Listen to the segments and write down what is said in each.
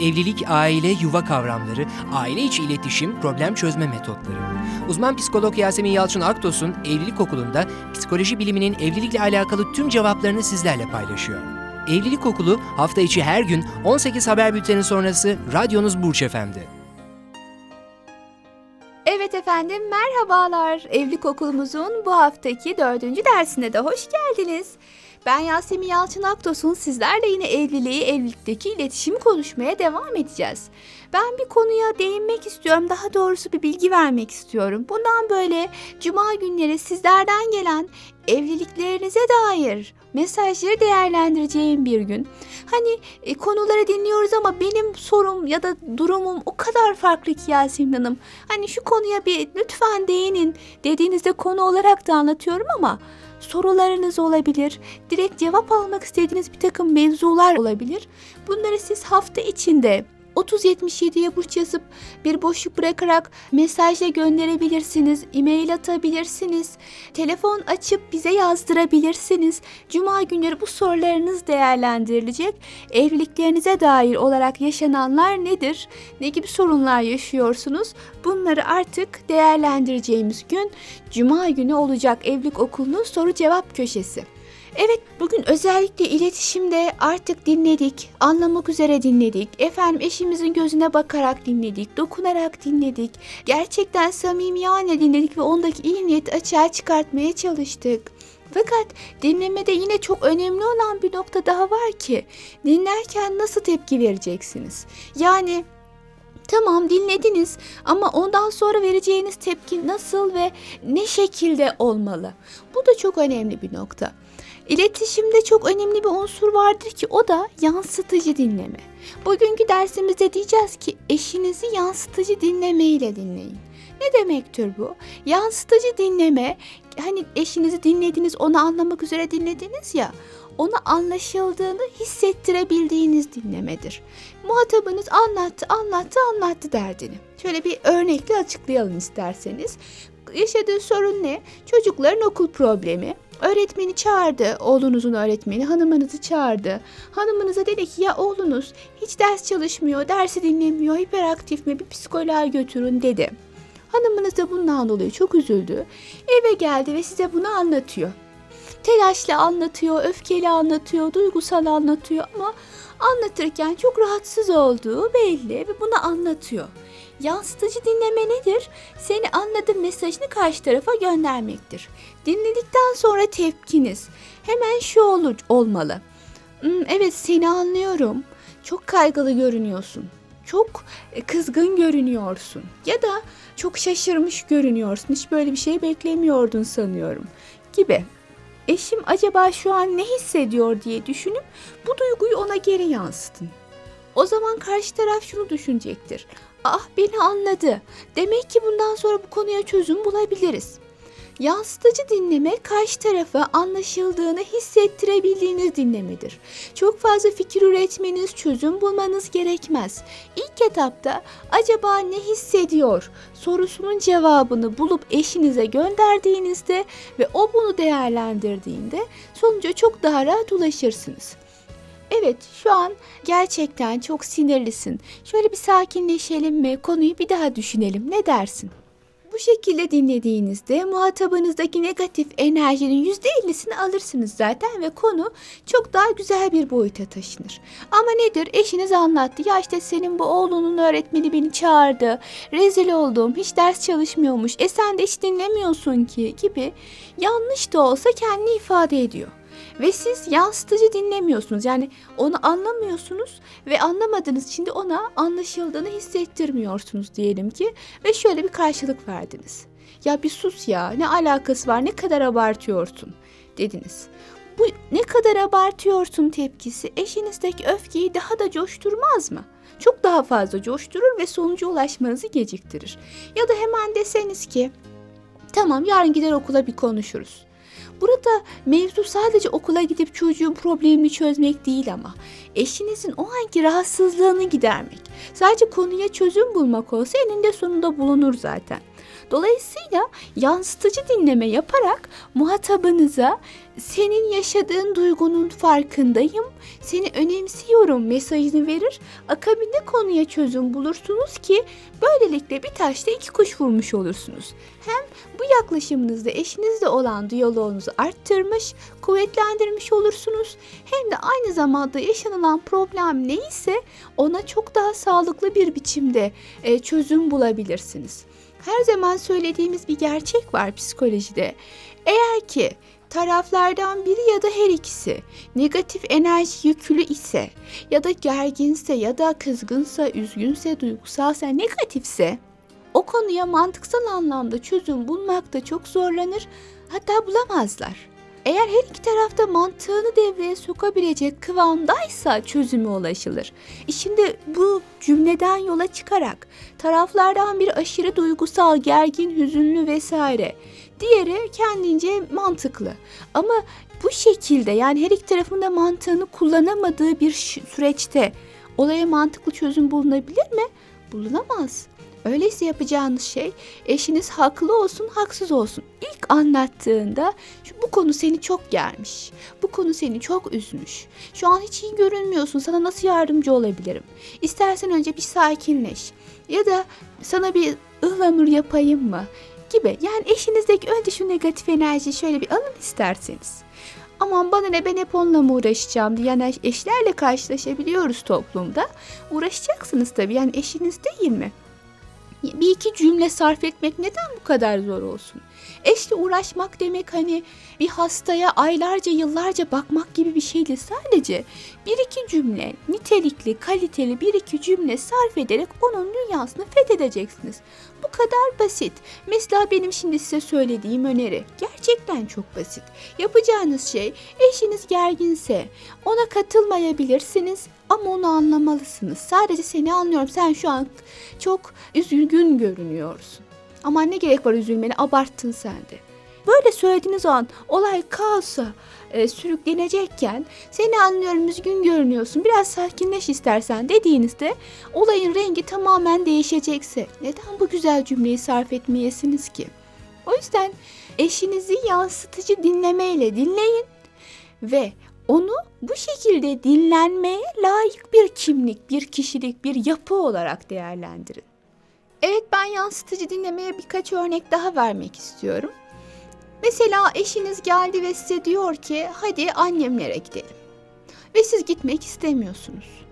Evlilik, aile, yuva kavramları, aile içi iletişim, problem çözme metotları. Uzman psikolog Yasemin Yalçın Aktos'un Evlilik Okulu'nda psikoloji biliminin evlilikle alakalı tüm cevaplarını sizlerle paylaşıyor. Evlilik Okulu hafta içi her gün 18 haber bülteni sonrası radyonuz Burç Efendi. Evet efendim merhabalar. Evlilik okulumuzun bu haftaki dördüncü dersine de hoş geldiniz. Ben Yasemin Yalçın Aktos'un sizlerle yine evliliği, evlilikteki iletişimi konuşmaya devam edeceğiz. Ben bir konuya değinmek istiyorum, daha doğrusu bir bilgi vermek istiyorum. Bundan böyle cuma günleri sizlerden gelen evliliklerinize dair mesajları değerlendireceğim bir gün. Hani e, konuları dinliyoruz ama benim sorum ya da durumum o kadar farklı ki Yasemin Hanım. Hani şu konuya bir lütfen değinin dediğinizde konu olarak da anlatıyorum ama sorularınız olabilir. Direkt cevap almak istediğiniz bir takım mevzular olabilir. Bunları siz hafta içinde 3077'ye burç yazıp bir boşluk bırakarak mesajla gönderebilirsiniz, e-mail atabilirsiniz, telefon açıp bize yazdırabilirsiniz. Cuma günleri bu sorularınız değerlendirilecek. Evliliklerinize dair olarak yaşananlar nedir? Ne gibi sorunlar yaşıyorsunuz? Bunları artık değerlendireceğimiz gün Cuma günü olacak evlilik okulunun soru cevap köşesi. Evet bugün özellikle iletişimde artık dinledik, anlamak üzere dinledik. Efendim eşimizin gözüne bakarak dinledik, dokunarak dinledik. Gerçekten samimiyane dinledik ve ondaki iyi niyeti açığa çıkartmaya çalıştık. Fakat dinlemede yine çok önemli olan bir nokta daha var ki dinlerken nasıl tepki vereceksiniz? Yani Tamam dinlediniz ama ondan sonra vereceğiniz tepki nasıl ve ne şekilde olmalı? Bu da çok önemli bir nokta. İletişimde çok önemli bir unsur vardır ki o da yansıtıcı dinleme. Bugünkü dersimizde diyeceğiz ki eşinizi yansıtıcı dinleme ile dinleyin. Ne demektir bu? Yansıtıcı dinleme hani eşinizi dinlediniz onu anlamak üzere dinlediniz ya ona anlaşıldığını hissettirebildiğiniz dinlemedir. Muhatabınız anlattı, anlattı, anlattı derdini. Şöyle bir örnekle açıklayalım isterseniz. Yaşadığı sorun ne? Çocukların okul problemi. Öğretmeni çağırdı, oğlunuzun öğretmeni hanımınızı çağırdı. Hanımınıza dedi ki ya oğlunuz hiç ders çalışmıyor, dersi dinlemiyor, hiperaktif mi bir psikoloğa götürün dedi. Hanımınız da bundan dolayı çok üzüldü. Eve geldi ve size bunu anlatıyor. Telaşla anlatıyor, öfkeli anlatıyor, duygusal anlatıyor ama anlatırken çok rahatsız olduğu belli ve bunu anlatıyor. Yansıtıcı dinleme nedir? Seni anladım mesajını karşı tarafa göndermektir. Dinledikten sonra tepkiniz hemen şu olur, olmalı. Hmm, evet seni anlıyorum. Çok kaygılı görünüyorsun. Çok e, kızgın görünüyorsun. Ya da çok şaşırmış görünüyorsun. Hiç böyle bir şey beklemiyordun sanıyorum gibi. Eşim acaba şu an ne hissediyor diye düşünüp bu duyguyu ona geri yansıtın. O zaman karşı taraf şunu düşünecektir. Ah beni anladı. Demek ki bundan sonra bu konuya çözüm bulabiliriz. Yansıtıcı dinleme karşı tarafa anlaşıldığını hissettirebildiğiniz dinlemedir. Çok fazla fikir üretmeniz, çözüm bulmanız gerekmez. İlk etapta acaba ne hissediyor sorusunun cevabını bulup eşinize gönderdiğinizde ve o bunu değerlendirdiğinde sonuca çok daha rahat ulaşırsınız. Evet şu an gerçekten çok sinirlisin. Şöyle bir sakinleşelim mi? Konuyu bir daha düşünelim. Ne dersin? Bu şekilde dinlediğinizde muhatabınızdaki negatif enerjinin %50'sini alırsınız zaten ve konu çok daha güzel bir boyuta taşınır. Ama nedir? Eşiniz anlattı. Ya işte senin bu oğlunun öğretmeni beni çağırdı. Rezil oldum. Hiç ders çalışmıyormuş. E sen de hiç dinlemiyorsun ki gibi yanlış da olsa kendini ifade ediyor. Ve siz yansıtıcı dinlemiyorsunuz. Yani onu anlamıyorsunuz ve anlamadığınız için de ona anlaşıldığını hissettirmiyorsunuz diyelim ki. Ve şöyle bir karşılık verdiniz. Ya bir sus ya ne alakası var ne kadar abartıyorsun dediniz. Bu ne kadar abartıyorsun tepkisi eşinizdeki öfkeyi daha da coşturmaz mı? Çok daha fazla coşturur ve sonuca ulaşmanızı geciktirir. Ya da hemen deseniz ki tamam yarın gider okula bir konuşuruz. Burada mevzu sadece okula gidip çocuğun problemini çözmek değil ama eşinizin o anki rahatsızlığını gidermek. Sadece konuya çözüm bulmak olsa eninde sonunda bulunur zaten. Dolayısıyla yansıtıcı dinleme yaparak muhatabınıza senin yaşadığın duygunun farkındayım, seni önemsiyorum mesajını verir. Akabinde konuya çözüm bulursunuz ki böylelikle bir taşla iki kuş vurmuş olursunuz. Hem bu yaklaşımınızda eşinizle olan diyaloğunuzu arttırmış, kuvvetlendirmiş olursunuz. Hem de aynı zamanda yaşanılan problem neyse ona çok daha sağlıklı bir biçimde e, çözüm bulabilirsiniz. Her zaman söylediğimiz bir gerçek var psikolojide. Eğer ki taraflardan biri ya da her ikisi negatif enerji yüklü ise ya da gerginse ya da kızgınsa, üzgünse, duygusalsa, negatifse o konuya mantıksal anlamda çözüm bulmakta çok zorlanır hatta bulamazlar. Eğer her iki tarafta mantığını devreye sokabilecek kıvamdaysa çözüme ulaşılır. Şimdi bu cümleden yola çıkarak taraflardan bir aşırı duygusal, gergin, hüzünlü vesaire. Diğeri kendince mantıklı. Ama bu şekilde yani her iki tarafında mantığını kullanamadığı bir süreçte olaya mantıklı çözüm bulunabilir mi? Bulunamaz. Öyleyse yapacağınız şey eşiniz haklı olsun haksız olsun. İlk anlattığında şu, bu konu seni çok germiş. Bu konu seni çok üzmüş. Şu an hiç iyi görünmüyorsun. Sana nasıl yardımcı olabilirim? İstersen önce bir sakinleş. Ya da sana bir ıhlamur yapayım mı? Gibi. Yani eşinizdeki önce şu negatif enerjiyi şöyle bir alın isterseniz. Aman bana ne ben hep onunla mı uğraşacağım diye yani eşlerle karşılaşabiliyoruz toplumda. Uğraşacaksınız tabii yani eşiniz değil mi? Bir iki cümle sarf etmek neden bu kadar zor olsun? Eşle uğraşmak demek hani bir hastaya aylarca yıllarca bakmak gibi bir şey değil. Sadece bir iki cümle nitelikli kaliteli bir iki cümle sarf ederek onun dünyasını fethedeceksiniz. Bu kadar basit. Mesela benim şimdi size söylediğim öneri gerçekten çok basit. Yapacağınız şey eşiniz gerginse ona katılmayabilirsiniz ama onu anlamalısınız. Sadece seni anlıyorum. Sen şu an çok üzgün görünüyorsun. Ama ne gerek var üzülmene abarttın sen de. Böyle söylediğiniz an olay kaosa e, sürüklenecekken seni anlıyorum üzgün görünüyorsun biraz sakinleş istersen dediğinizde olayın rengi tamamen değişecekse neden bu güzel cümleyi sarf etmeyesiniz ki? O yüzden eşinizi yansıtıcı dinlemeyle dinleyin ve onu bu şekilde dinlenmeye layık bir kimlik, bir kişilik, bir yapı olarak değerlendirin. Evet ben yansıtıcı dinlemeye birkaç örnek daha vermek istiyorum. Mesela eşiniz geldi ve size diyor ki hadi annemlere gidelim. Ve siz gitmek istemiyorsunuz.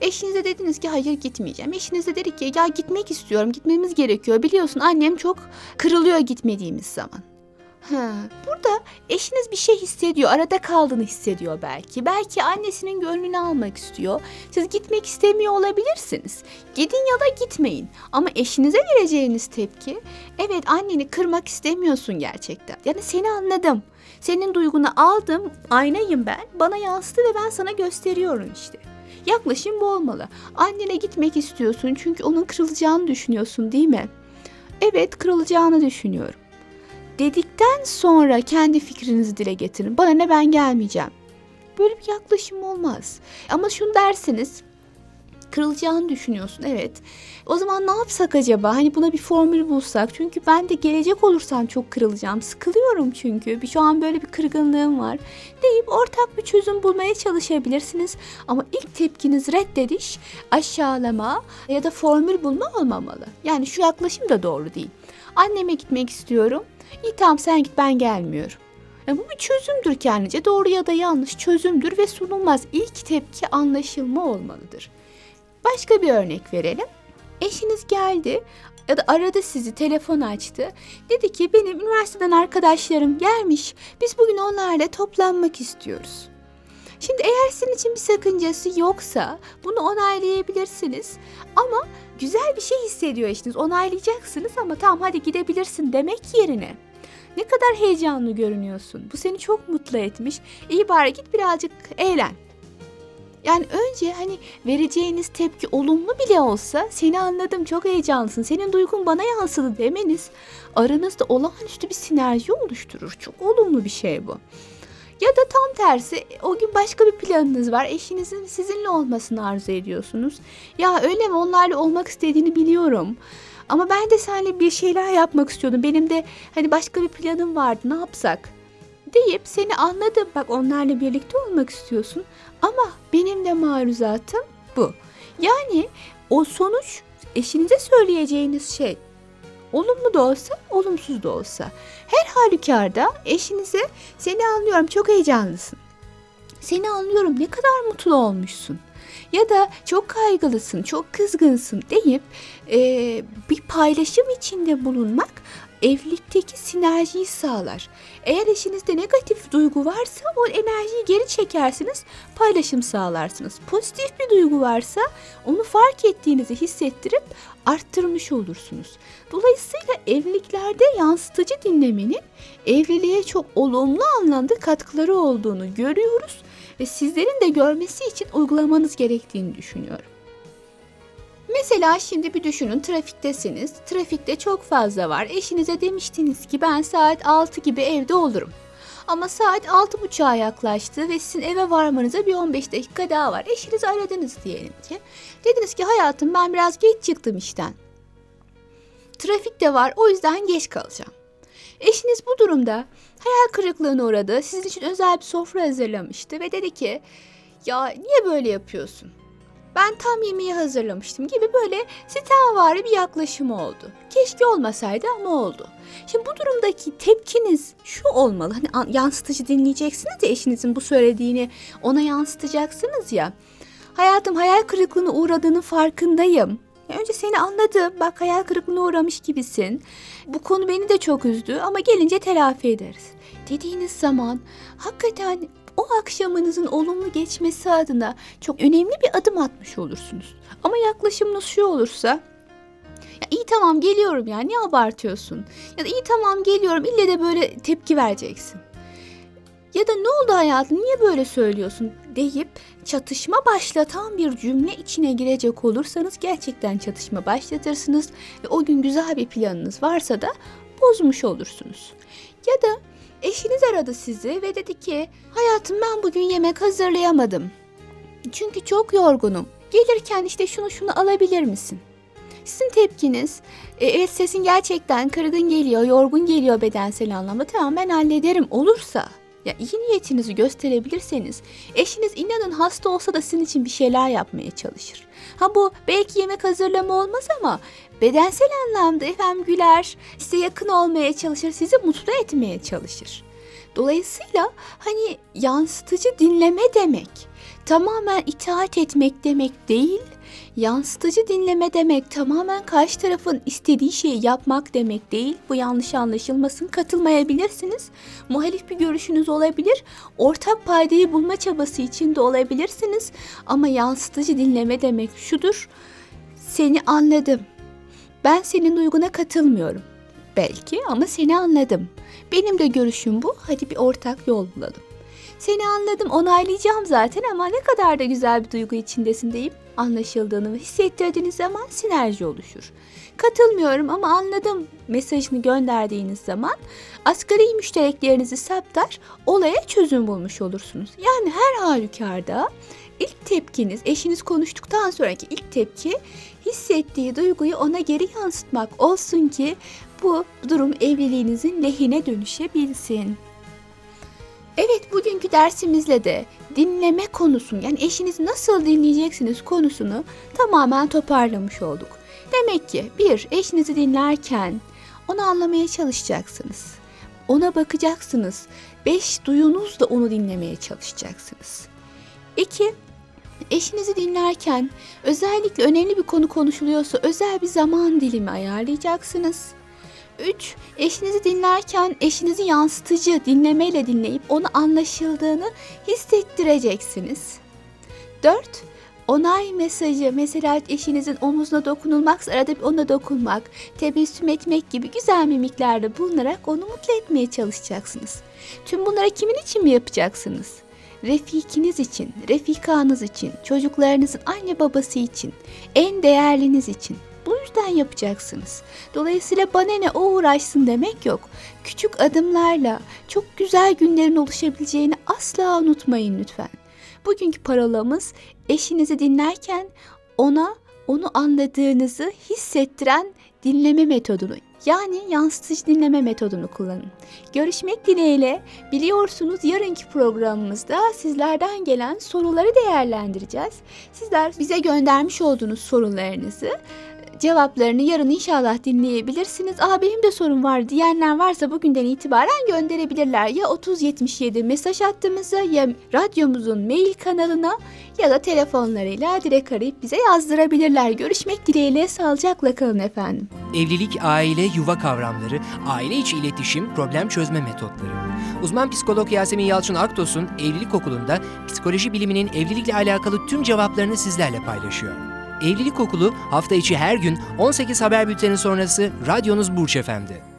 Eşinize dediniz ki hayır gitmeyeceğim. Eşiniz de dedi ki ya gitmek istiyorum gitmemiz gerekiyor. Biliyorsun annem çok kırılıyor gitmediğimiz zaman. Ha, burada eşiniz bir şey hissediyor, arada kaldığını hissediyor belki. Belki annesinin gönlünü almak istiyor. Siz gitmek istemiyor olabilirsiniz. Gidin ya da gitmeyin. Ama eşinize vereceğiniz tepki, evet anneni kırmak istemiyorsun gerçekten. Yani seni anladım. Senin duygunu aldım, aynayım ben. Bana yansıdı ve ben sana gösteriyorum işte. Yaklaşım bu olmalı. Annene gitmek istiyorsun çünkü onun kırılacağını düşünüyorsun değil mi? Evet, kırılacağını düşünüyorum dedikten sonra kendi fikrinizi dile getirin. Bana ne ben gelmeyeceğim. Böyle bir yaklaşım olmaz. Ama şunu dersiniz. Kırılacağını düşünüyorsun evet. O zaman ne yapsak acaba? Hani buna bir formül bulsak. Çünkü ben de gelecek olursam çok kırılacağım. Sıkılıyorum çünkü. Bir şu an böyle bir kırgınlığım var. Deyip ortak bir çözüm bulmaya çalışabilirsiniz. Ama ilk tepkiniz reddediş, aşağılama ya da formül bulma olmamalı. Yani şu yaklaşım da doğru değil. Anneme gitmek istiyorum. İyi tamam sen git ben gelmiyorum. Ya bu bir çözümdür kendince. Doğru ya da yanlış çözümdür ve sunulmaz. İlk tepki anlaşılma olmalıdır. Başka bir örnek verelim. Eşiniz geldi ya da aradı sizi, telefon açtı. Dedi ki benim üniversiteden arkadaşlarım gelmiş. Biz bugün onlarla toplanmak istiyoruz. Şimdi eğer sizin için bir sakıncası yoksa bunu onaylayabilirsiniz. Ama güzel bir şey hissediyor eşiniz. Onaylayacaksınız ama tamam hadi gidebilirsin demek yerine. Ne kadar heyecanlı görünüyorsun. Bu seni çok mutlu etmiş. İyi bari git birazcık eğlen. Yani önce hani vereceğiniz tepki olumlu bile olsa seni anladım çok heyecanlısın. Senin duygun bana yansıdı demeniz aranızda olağanüstü bir sinerji oluşturur. Çok olumlu bir şey bu. Ya da tam tersi o gün başka bir planınız var. Eşinizin sizinle olmasını arzu ediyorsunuz. Ya öyle mi onlarla olmak istediğini biliyorum. Ama ben de seninle bir şeyler yapmak istiyordum. Benim de hani başka bir planım vardı. Ne yapsak? Deyip seni anladım. Bak onlarla birlikte olmak istiyorsun. Ama benim de maruzatım bu. Yani o sonuç eşinize söyleyeceğiniz şey olumlu da olsa, olumsuz da olsa. Her halükarda eşinize seni anlıyorum çok heyecanlısın. Seni anlıyorum ne kadar mutlu olmuşsun. Ya da çok kaygılısın, çok kızgınsın deyip e, bir paylaşım içinde bulunmak evlilikteki sinerjiyi sağlar. Eğer eşinizde negatif duygu varsa o enerjiyi geri çekersiniz, paylaşım sağlarsınız. Pozitif bir duygu varsa onu fark ettiğinizi hissettirip arttırmış olursunuz. Dolayısıyla evliliklerde yansıtıcı dinlemenin evliliğe çok olumlu anlamda katkıları olduğunu görüyoruz ve sizlerin de görmesi için uygulamanız gerektiğini düşünüyorum. Mesela şimdi bir düşünün trafiktesiniz. Trafikte çok fazla var. Eşinize demiştiniz ki ben saat 6 gibi evde olurum. Ama saat 6.30'a yaklaştı ve sizin eve varmanıza bir 15 dakika daha var. Eşinizi aradınız diyelim ki. Dediniz ki hayatım ben biraz geç çıktım işten. Trafik de var o yüzden geç kalacağım. Eşiniz bu durumda hayal kırıklığına uğradı. Sizin için özel bir sofra hazırlamıştı ve dedi ki ya niye böyle yapıyorsun? Ben tam yemeği hazırlamıştım gibi böyle sitemvari bir yaklaşım oldu. Keşke olmasaydı ama oldu. Şimdi bu durumdaki tepkiniz şu olmalı. Hani an- yansıtıcı dinleyeceksiniz ya eşinizin bu söylediğini ona yansıtacaksınız ya. Hayatım hayal kırıklığına uğradığının farkındayım. Önce seni anladım. Bak hayal kırıklığına uğramış gibisin. Bu konu beni de çok üzdü ama gelince telafi ederiz. Dediğiniz zaman hakikaten o akşamınızın olumlu geçmesi adına çok önemli bir adım atmış olursunuz. Ama yaklaşımınız şu olursa ya iyi tamam geliyorum ya niye abartıyorsun? Ya da iyi tamam geliyorum ille de böyle tepki vereceksin. Ya da ne oldu hayatım niye böyle söylüyorsun deyip çatışma başlatan bir cümle içine girecek olursanız gerçekten çatışma başlatırsınız ve o gün güzel bir planınız varsa da bozmuş olursunuz. Ya da eşiniz aradı sizi ve dedi ki hayatım ben bugün yemek hazırlayamadım. Çünkü çok yorgunum. Gelirken işte şunu şunu alabilir misin? Sizin tepkiniz, "E, evet sesin gerçekten kırgın geliyor, yorgun geliyor bedensel anlamda. Tamam ben hallederim olursa ya iyi niyetinizi gösterebilirseniz eşiniz inanın hasta olsa da sizin için bir şeyler yapmaya çalışır. Ha bu belki yemek hazırlama olmaz ama bedensel anlamda efendim güler, size yakın olmaya çalışır, sizi mutlu etmeye çalışır. Dolayısıyla hani yansıtıcı dinleme demek tamamen itaat etmek demek değil, yansıtıcı dinleme demek tamamen karşı tarafın istediği şeyi yapmak demek değil. Bu yanlış anlaşılmasın. Katılmayabilirsiniz. Muhalif bir görüşünüz olabilir. Ortak paydayı bulma çabası içinde olabilirsiniz. Ama yansıtıcı dinleme demek şudur. Seni anladım. Ben senin duyguna katılmıyorum. Belki ama seni anladım. Benim de görüşüm bu. Hadi bir ortak yol bulalım. Seni anladım, onaylayacağım zaten ama ne kadar da güzel bir duygu içindesin deyip anlaşıldığını hissettirdiğiniz zaman sinerji oluşur. Katılmıyorum ama anladım mesajını gönderdiğiniz zaman asgari müştereklerinizi saptar, olaya çözüm bulmuş olursunuz. Yani her halükarda ilk tepkiniz, eşiniz konuştuktan sonraki ilk tepki hissettiği duyguyu ona geri yansıtmak olsun ki bu durum evliliğinizin lehine dönüşebilsin. Evet bugünkü dersimizle de dinleme konusunu yani eşinizi nasıl dinleyeceksiniz konusunu tamamen toparlamış olduk. Demek ki bir eşinizi dinlerken onu anlamaya çalışacaksınız. Ona bakacaksınız. Beş duyunuzla onu dinlemeye çalışacaksınız. İki, eşinizi dinlerken özellikle önemli bir konu konuşuluyorsa özel bir zaman dilimi ayarlayacaksınız. 3. Eşinizi dinlerken eşinizi yansıtıcı dinlemeyle dinleyip onu anlaşıldığını hissettireceksiniz. 4. Onay mesajı mesela eşinizin omuzuna dokunulmak, arada bir ona dokunmak, tebessüm etmek gibi güzel mimiklerde bulunarak onu mutlu etmeye çalışacaksınız. Tüm bunları kimin için mi yapacaksınız? Refikiniz için, refikanız için, çocuklarınızın anne babası için, en değerliniz için. Bu yüzden yapacaksınız. Dolayısıyla bana ne o uğraşsın demek yok. Küçük adımlarla çok güzel günlerin oluşabileceğini asla unutmayın lütfen. Bugünkü parolamız eşinizi dinlerken ona onu anladığınızı hissettiren dinleme metodunu yani yansıtıcı dinleme metodunu kullanın. Görüşmek dileğiyle biliyorsunuz yarınki programımızda sizlerden gelen soruları değerlendireceğiz. Sizler bize göndermiş olduğunuz sorularınızı cevaplarını yarın inşallah dinleyebilirsiniz. Aa benim de sorum var diyenler varsa bugünden itibaren gönderebilirler. Ya 3077 mesaj hattımıza ya radyomuzun mail kanalına ya da telefonlarıyla direkt arayıp bize yazdırabilirler. Görüşmek dileğiyle sağlıcakla kalın efendim. Evlilik, aile, yuva kavramları, aile içi iletişim, problem çözme metotları. Uzman psikolog Yasemin Yalçın Aktos'un Evlilik Okulu'nda psikoloji biliminin evlilikle alakalı tüm cevaplarını sizlerle paylaşıyor. Evlilik Okulu hafta içi her gün 18 haber bülteni sonrası radyonuz Burç FM'de.